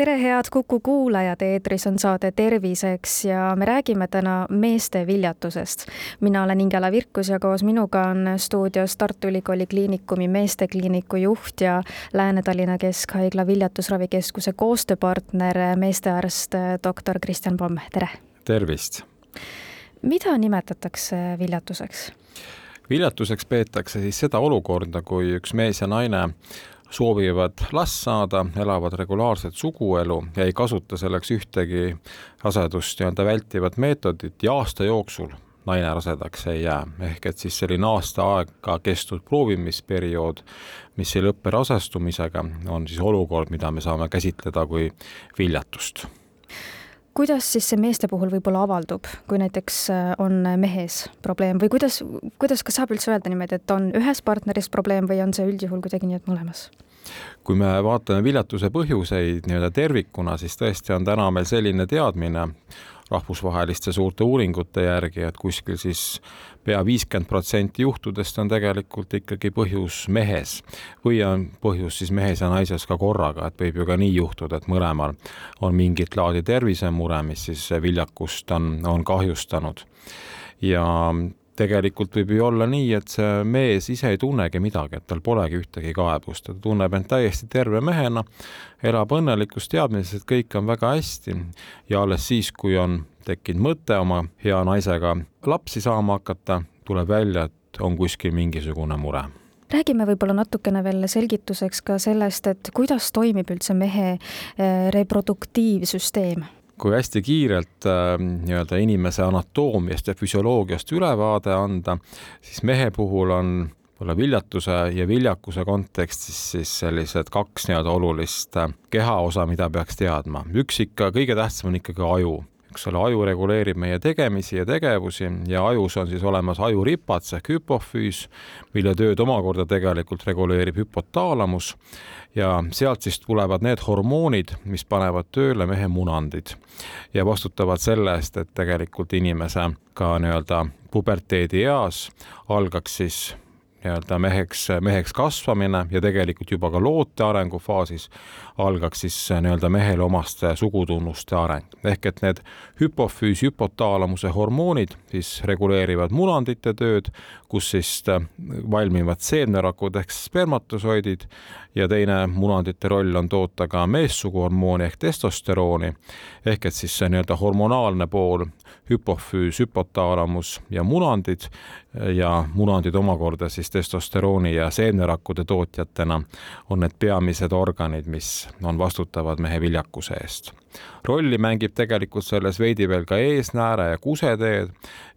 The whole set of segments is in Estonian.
tere, head Kuku kuulajad, eetris on saade Terviseks ja me räägime täna meeste viljatusest. mina olen Ingela Virkus ja koos minuga on stuudios Tartu Ülikooli Kliinikumi meestekliiniku juht ja Lääne-Tallinna Keskhaigla viljatusravikeskuse koostööpartner, meestearst doktor Kristjan Pomm, tere! tervist! mida nimetatakse viljatuseks? viljatuseks peetakse siis seda olukorda, kui üks mees ja naine soovivad last saada, elavad regulaarset suguelu ja ei kasuta selleks ühtegi rasedust nii-öelda vältivat meetodit ja aasta jooksul naine rasedaks ei jää. ehk et siis selline aasta aega kestnud proovimisperiood, mis ei lõppe rasestumisega, on siis olukord, mida me saame käsitleda kui viljatust kuidas siis see meeste puhul võib-olla avaldub, kui näiteks äh, on mehes probleem või kuidas, kuidas, kas saab üldse öelda niimoodi, et on ühes partneris probleem või on see üldjuhul kuidagi nii, et mõlemas? kui me vaatame viljatuse põhjuseid nii-öelda tervikuna, siis tõesti on täna meil selline teadmine rahvusvaheliste suurte uuringute järgi, et kuskil siis pea viiskümmend protsenti juhtudest on tegelikult ikkagi põhjus mehes. Või on põhjus siis mehes ja naises ka korraga, et võib ju ka nii juhtuda, et mõlemal on mingit laadi tervisemure, mis siis viljakust on, on kahjustanud. Ja tegelikult võib ju olla nii, et see mees ise ei tunnegi midagi, et tal polegi ühtegi kaebust, ta tunneb end täiesti terve mehena, elab õnnelikus teadmises, et kõik on väga hästi. Ja alles siis, kui on tekkinud mõte oma hea naisega lapsi saama hakata, tuleb välja, et on kuskil mingisugune mure. Räägime võib-olla natukene veel selgituseks ka sellest, et kuidas toimib üldse mehe eh, reproduktiivsüsteem kui hästi kiirelt äh, nii-öelda inimese anatoomiast ja füsioloogiast ülevaade anda, siis mehe puhul on võib-olla viljatuse ja viljakuse kontekstis siis sellised kaks nii-öelda olulist äh, kehaosa, mida peaks teadma. üks ikka, kõige tähtsam on ikkagi aju eks ole, aju reguleerib meie tegemisi ja tegevusi ja ajus on siis olemas ajuripats ehk hüpofüüs, mille tööd omakorda tegelikult reguleerib hüpotaalamus. Ja sealt siis tulevad need hormoonid, mis panevad tööle mehe munandid ja vastutavad selle eest, et tegelikult inimese ka nii-öelda puberteedieas algaks siis nii-öelda meheks, meheks kasvamine ja tegelikult juba ka loote arengufaasis algaks siis nii-öelda mehele omaste sugutunnuste areng. ehk et need hüpofüüs, hüpotaalamuse hormoonid siis reguleerivad munandite tööd, kus siis valmivad seemnerakud ehk spermatosoidid ja teine munandite roll on toota ka meessuguhormooni ehk testosterooni. ehk et siis see nii-öelda hormonaalne pool, hüpofüüs, hüpotaalamus ja munandid ja munandid omakorda siis testosterooni ja seemnerakkude tootjatena on need peamised organid, mis on vastutavad mehe viljakuse eest. rolli mängib tegelikult selles veidi veel ka eesnääre ja kuseteed,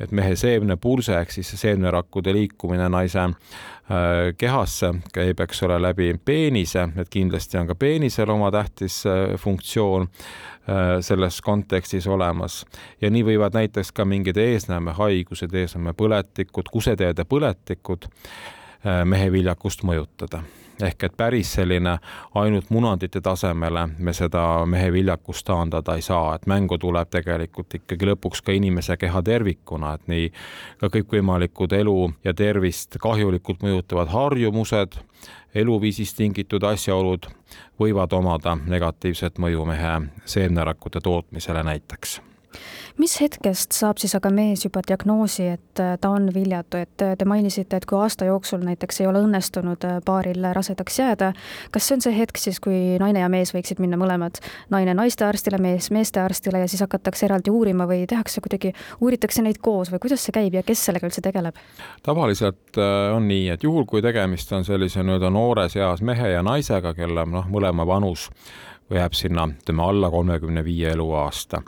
et mehe seemnepurse ehk siis seemnerakkude liikumine naise äh, kehasse käib, eks ole, läbi peenise, et kindlasti on ka peenisel oma tähtis äh, funktsioon äh, selles kontekstis olemas ja nii võivad näiteks ka mingid eesnäemehaigused, eesnäemepõletikud, kuseteede põletikud mehe viljakust mõjutada. Ehk et päris selline ainult munandite tasemele me seda mehe viljakust taandada ei saa, et mängu tuleb tegelikult ikkagi lõpuks ka inimese keha tervikuna, et nii ka kõikvõimalikud elu ja tervist kahjulikult mõjutavad harjumused, eluviisist tingitud asjaolud võivad omada negatiivset mõju mehe seemnerakkude tootmisele näiteks mis hetkest saab siis aga mees juba diagnoosi, et äh, ta on viljatu, et äh, te mainisite, et kui aasta jooksul näiteks ei ole õnnestunud äh, paaril rasedaks jääda, kas see on see hetk siis, kui naine ja mees võiksid minna mõlemad, naine naistearstile, mees meestearstile ja siis hakatakse eraldi uurima või tehakse kuidagi, uuritakse neid koos või kuidas see käib ja kes sellega üldse tegeleb? tavaliselt on nii, et juhul, kui tegemist on sellise nii-öelda noores eas mehe ja naisega, kelle noh, mõlema vanus jääb sinna, ütleme alla kolmekümne viie eluaasta.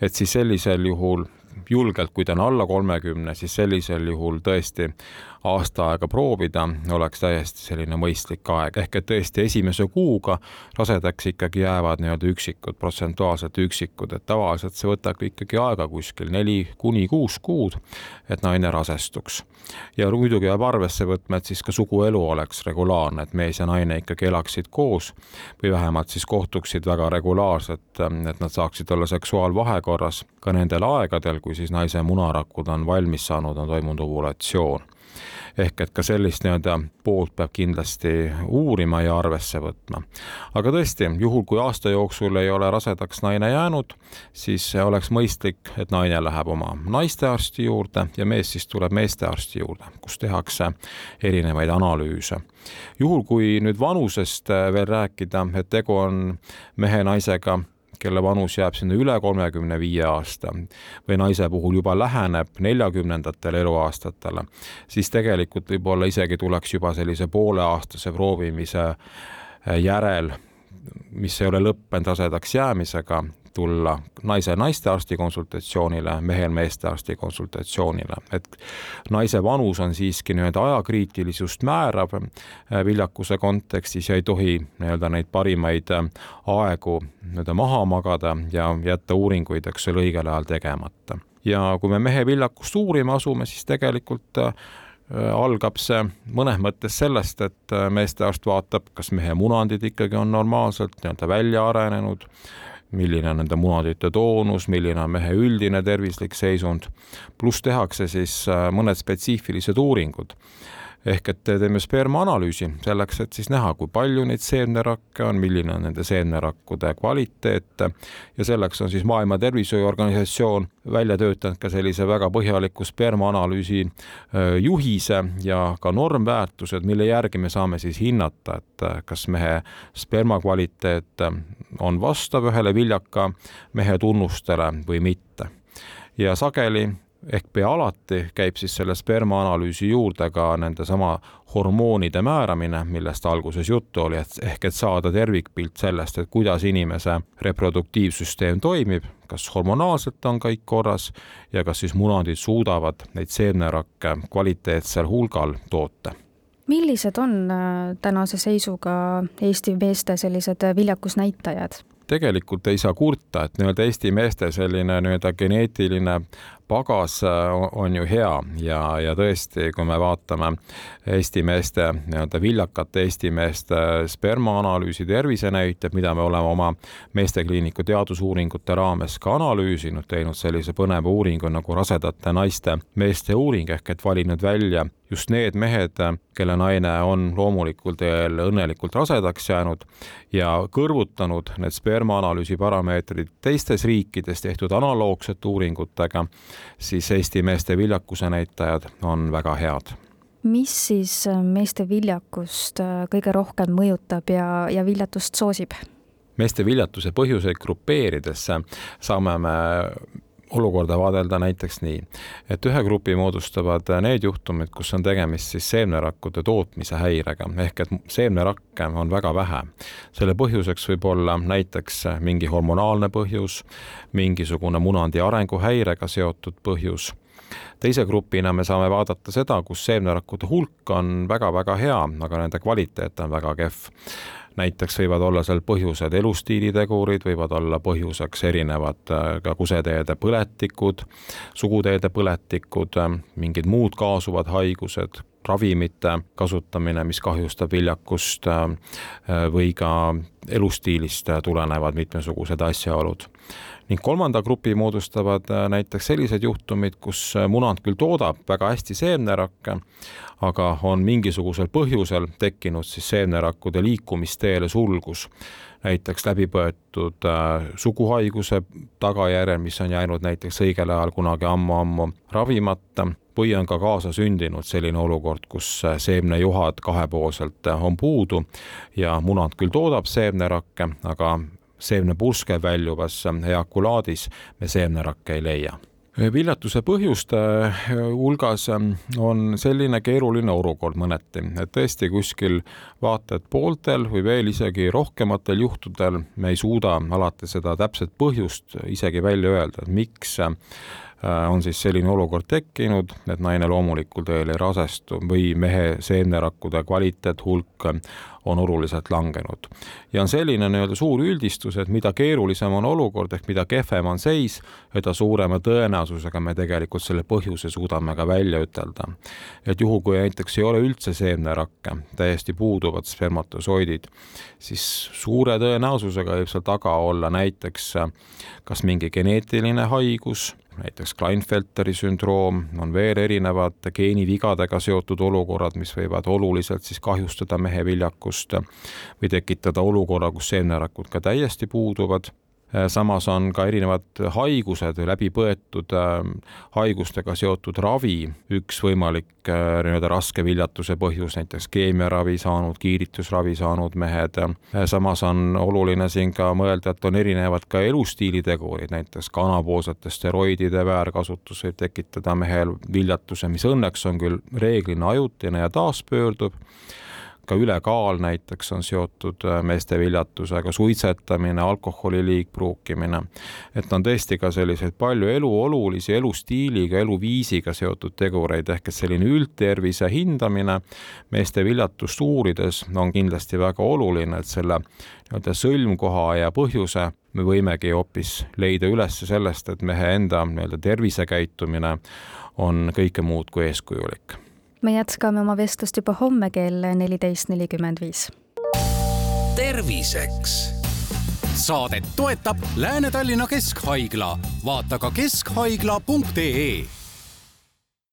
Et siis sellisel juhul julgelt, kui ta on alla kolmekümne, siis sellisel juhul tõesti aasta aega proovida, oleks täiesti selline mõistlik aeg, ehk et tõesti esimese kuuga rasedaks ikkagi jäävad nii-öelda üksikud, protsentuaalselt üksikud, et tavaliselt see võtab ikkagi aega kuskil neli kuni kuus kuud, et naine rasestuks. ja muidugi peab arvesse võtma, et siis ka suguelu oleks regulaarne, et mees ja naine ikkagi elaksid koos või vähemalt siis kohtuksid väga regulaarselt, et nad saaksid olla seksuaalvahekorras ka nendel aegadel, kui siis naise munarakud on valmis saanud, on toimunud ovulatsioon ehk et ka sellist nii-öelda poolt peab kindlasti uurima ja arvesse võtma. aga tõesti, juhul kui aasta jooksul ei ole rasedaks naine jäänud, siis oleks mõistlik, et naine läheb oma naistearsti juurde ja mees siis tuleb meestearsti juurde, kus tehakse erinevaid analüüse. juhul, kui nüüd vanusest veel rääkida, et tegu on mehe-naisega kelle vanus jääb sinna üle kolmekümne viie aasta või naise puhul juba läheneb neljakümnendatele eluaastatele, siis tegelikult võib-olla isegi tuleks juba sellise pooleaastase proovimise järel mis ei ole lõppenud rasedaks jäämisega, tulla naise naistearsti konsultatsioonile, mehel meestearsti konsultatsioonile, et naise vanus on siiski nii-öelda ajakriitilisust määrav äh, viljakuse kontekstis ja ei tohi nii-öelda neid parimaid äh, aegu nii-öelda maha magada ja jätta uuringuid, eks ole, õigel ajal tegemata. ja kui me mehe viljakust uurima asume, siis tegelikult äh, algab see mõnes mõttes sellest, et meestearst vaatab, kas mehe munandid ikkagi on normaalselt nii-öelda välja arenenud milline on nende munatütre toonus, milline on mehe üldine tervislik seisund, pluss tehakse siis äh, mõned spetsiifilised uuringud ehk et teeme spermaanalüüsi selleks, et siis näha, kui palju neid seemnerakke on, milline on nende seemnerakkude kvaliteet ja selleks on siis Maailma Tervishoiuorganisatsioon välja töötanud ka sellise väga põhjaliku spermaanalüüsi juhise ja ka normväärtused, mille järgi me saame siis hinnata, et kas mehe sperma kvaliteet on vastav ühele viljaka mehe tunnustele või mitte. ja sageli ehk pea alati käib siis selle spermaanalüüsi juurde ka nendesama hormoonide määramine, millest alguses juttu oli, et ehk et saada tervikpilt sellest, et kuidas inimese reproduktiivsüsteem toimib, kas hormonaalselt on kõik korras ja kas siis munadid suudavad neid seemnerakke kvaliteetsel hulgal toota millised on äh, tänase seisuga Eesti meeste sellised viljakusnäitajad? tegelikult ei saa kurta, et nii-öelda Eesti meeste selline nii-öelda geneetiline pagas äh, on ju hea. Ja, ja tõesti, kui me vaatame Eesti meeste, nii-öelda viljakate Eesti meeste spermaanalüüsi tervisenäitajad, mida me oleme oma meestekliiniku teadusuuringute raames ka analüüsinud, teinud sellise põneva uuringu nagu rasedate naiste meeste uuring ehk et valinud välja just need mehed, kelle naine on loomulikul teel õnnelikult rasedaks jäänud ja kõrvutanud need spermaanalüüsi parameetrid teistes riikides tehtud analoogsete uuringutega siis Eesti meeste viljakuse näitajad on väga head mis siis äh, meeste viljakust äh, kõige rohkem mõjutab ja, ja viljatust soosib? meeste viljatuse põhjuseid grupeerides saame me olukorda vaadelda näiteks nii, et ühe grupi moodustavad need juhtumid, kus on tegemist siis seemnerakkude tootmise häirega, ehk et seemnerakke on väga vähe. selle põhjuseks võib olla näiteks mingi hormonaalne põhjus, mingisugune munandi arenguhäirega seotud põhjus teise grupina me saame vaadata seda, kus seemnerakkude hulk on väga-väga hea, aga nende kvaliteet on väga kehv. näiteks võivad olla seal põhjused elustiilitegurid, võivad olla põhjuseks erinevad äh, ka kuseteede põletikud, suguteede põletikud, äh, mingid muud kaasuvad haigused, ravimite kasutamine, mis kahjustab viljakust äh, või ka elustiilist tulenevad mitmesugused asjaolud. Ning kolmanda grupi moodustavad äh, näiteks sellised juhtumid, kus äh, munand küll toodab väga hästi seemnerakke, aga on mingisugusel põhjusel tekkinud siis seemnerakkude liikumisteele sulgus, näiteks läbipõetud äh, suguhaiguse tagajärjel, mis on jäänud näiteks õigel ajal kunagi ammu-ammu ravimata või on ka kaasasündinud selline olukord, kus äh, seemnejuhad kahepoolselt on puudu ja munand küll toodab seemnerakke, aga seemnepurske väljuvas eakulaadis. Me seemnerakke ei leia. Viljatuse põhjuste hulgas on selline keeruline olukord mõneti, et tõesti kuskil vaata et pooltel või veel isegi rohkematel juhtudel me ei suuda alati seda täpset põhjust isegi välja öelda, et miks Äh, on siis selline olukord tekkinud, et naine loomulikul teel ei rasestu või mehe seemnerakkude kvaliteet, hulk on oluliselt langenud. ja on selline nii-öelda suur üldistus, et mida keerulisem on olukord ehk mida kehvem on seis, seda suurema tõenäosusega me tegelikult selle põhjuse suudame ka välja ütelda. et juhul, kui näiteks ei ole üldse seemnerakke, täiesti puuduvad spermatosoidid, siis suure tõenäosusega võib seal taga olla näiteks kas mingi geneetiline haigus näiteks Kleinfelteri sündroom, on veel erinevad geenivigadega seotud olukorrad, mis võivad oluliselt siis kahjustada mehe viljakust või tekitada olukorra, kus seemnerakud ka täiesti puuduvad samas on ka erinevad haigused või läbipõetud äh, haigustega seotud ravi üks võimalik äh, nii-öelda raske viljatuse põhjus, näiteks keemiaravi saanud, kiiritusravi saanud mehed. samas on oluline siin ka mõelda, et on erinevad ka elustiilitegurid, näiteks kanapoolsete steroidide väärkasutus võib tekitada mehel viljatuse, mis õnneks on küll reeglina ajutine ja taaspöördub ka ülekaal näiteks on seotud äh, meeste viljatusega, suitsetamine, alkoholi liigpruukimine. et on tõesti ka selliseid palju eluolulisi elustiiliga, eluviisiga seotud tegureid, ehk et selline üldtervise hindamine meeste viljatust uurides on kindlasti väga oluline, et selle nii-öelda sõlmkoha ja põhjuse me võimegi hoopis leida üles sellest, et mehe enda nii-öelda tervisekäitumine on kõike muud kui eeskujulik me jätkame oma vestlust juba homme kell neliteist nelikümmend viis. terviseks. Saadet toetab Lääne-Tallinna Keskhaigla, vaata ka keskhaigla.ee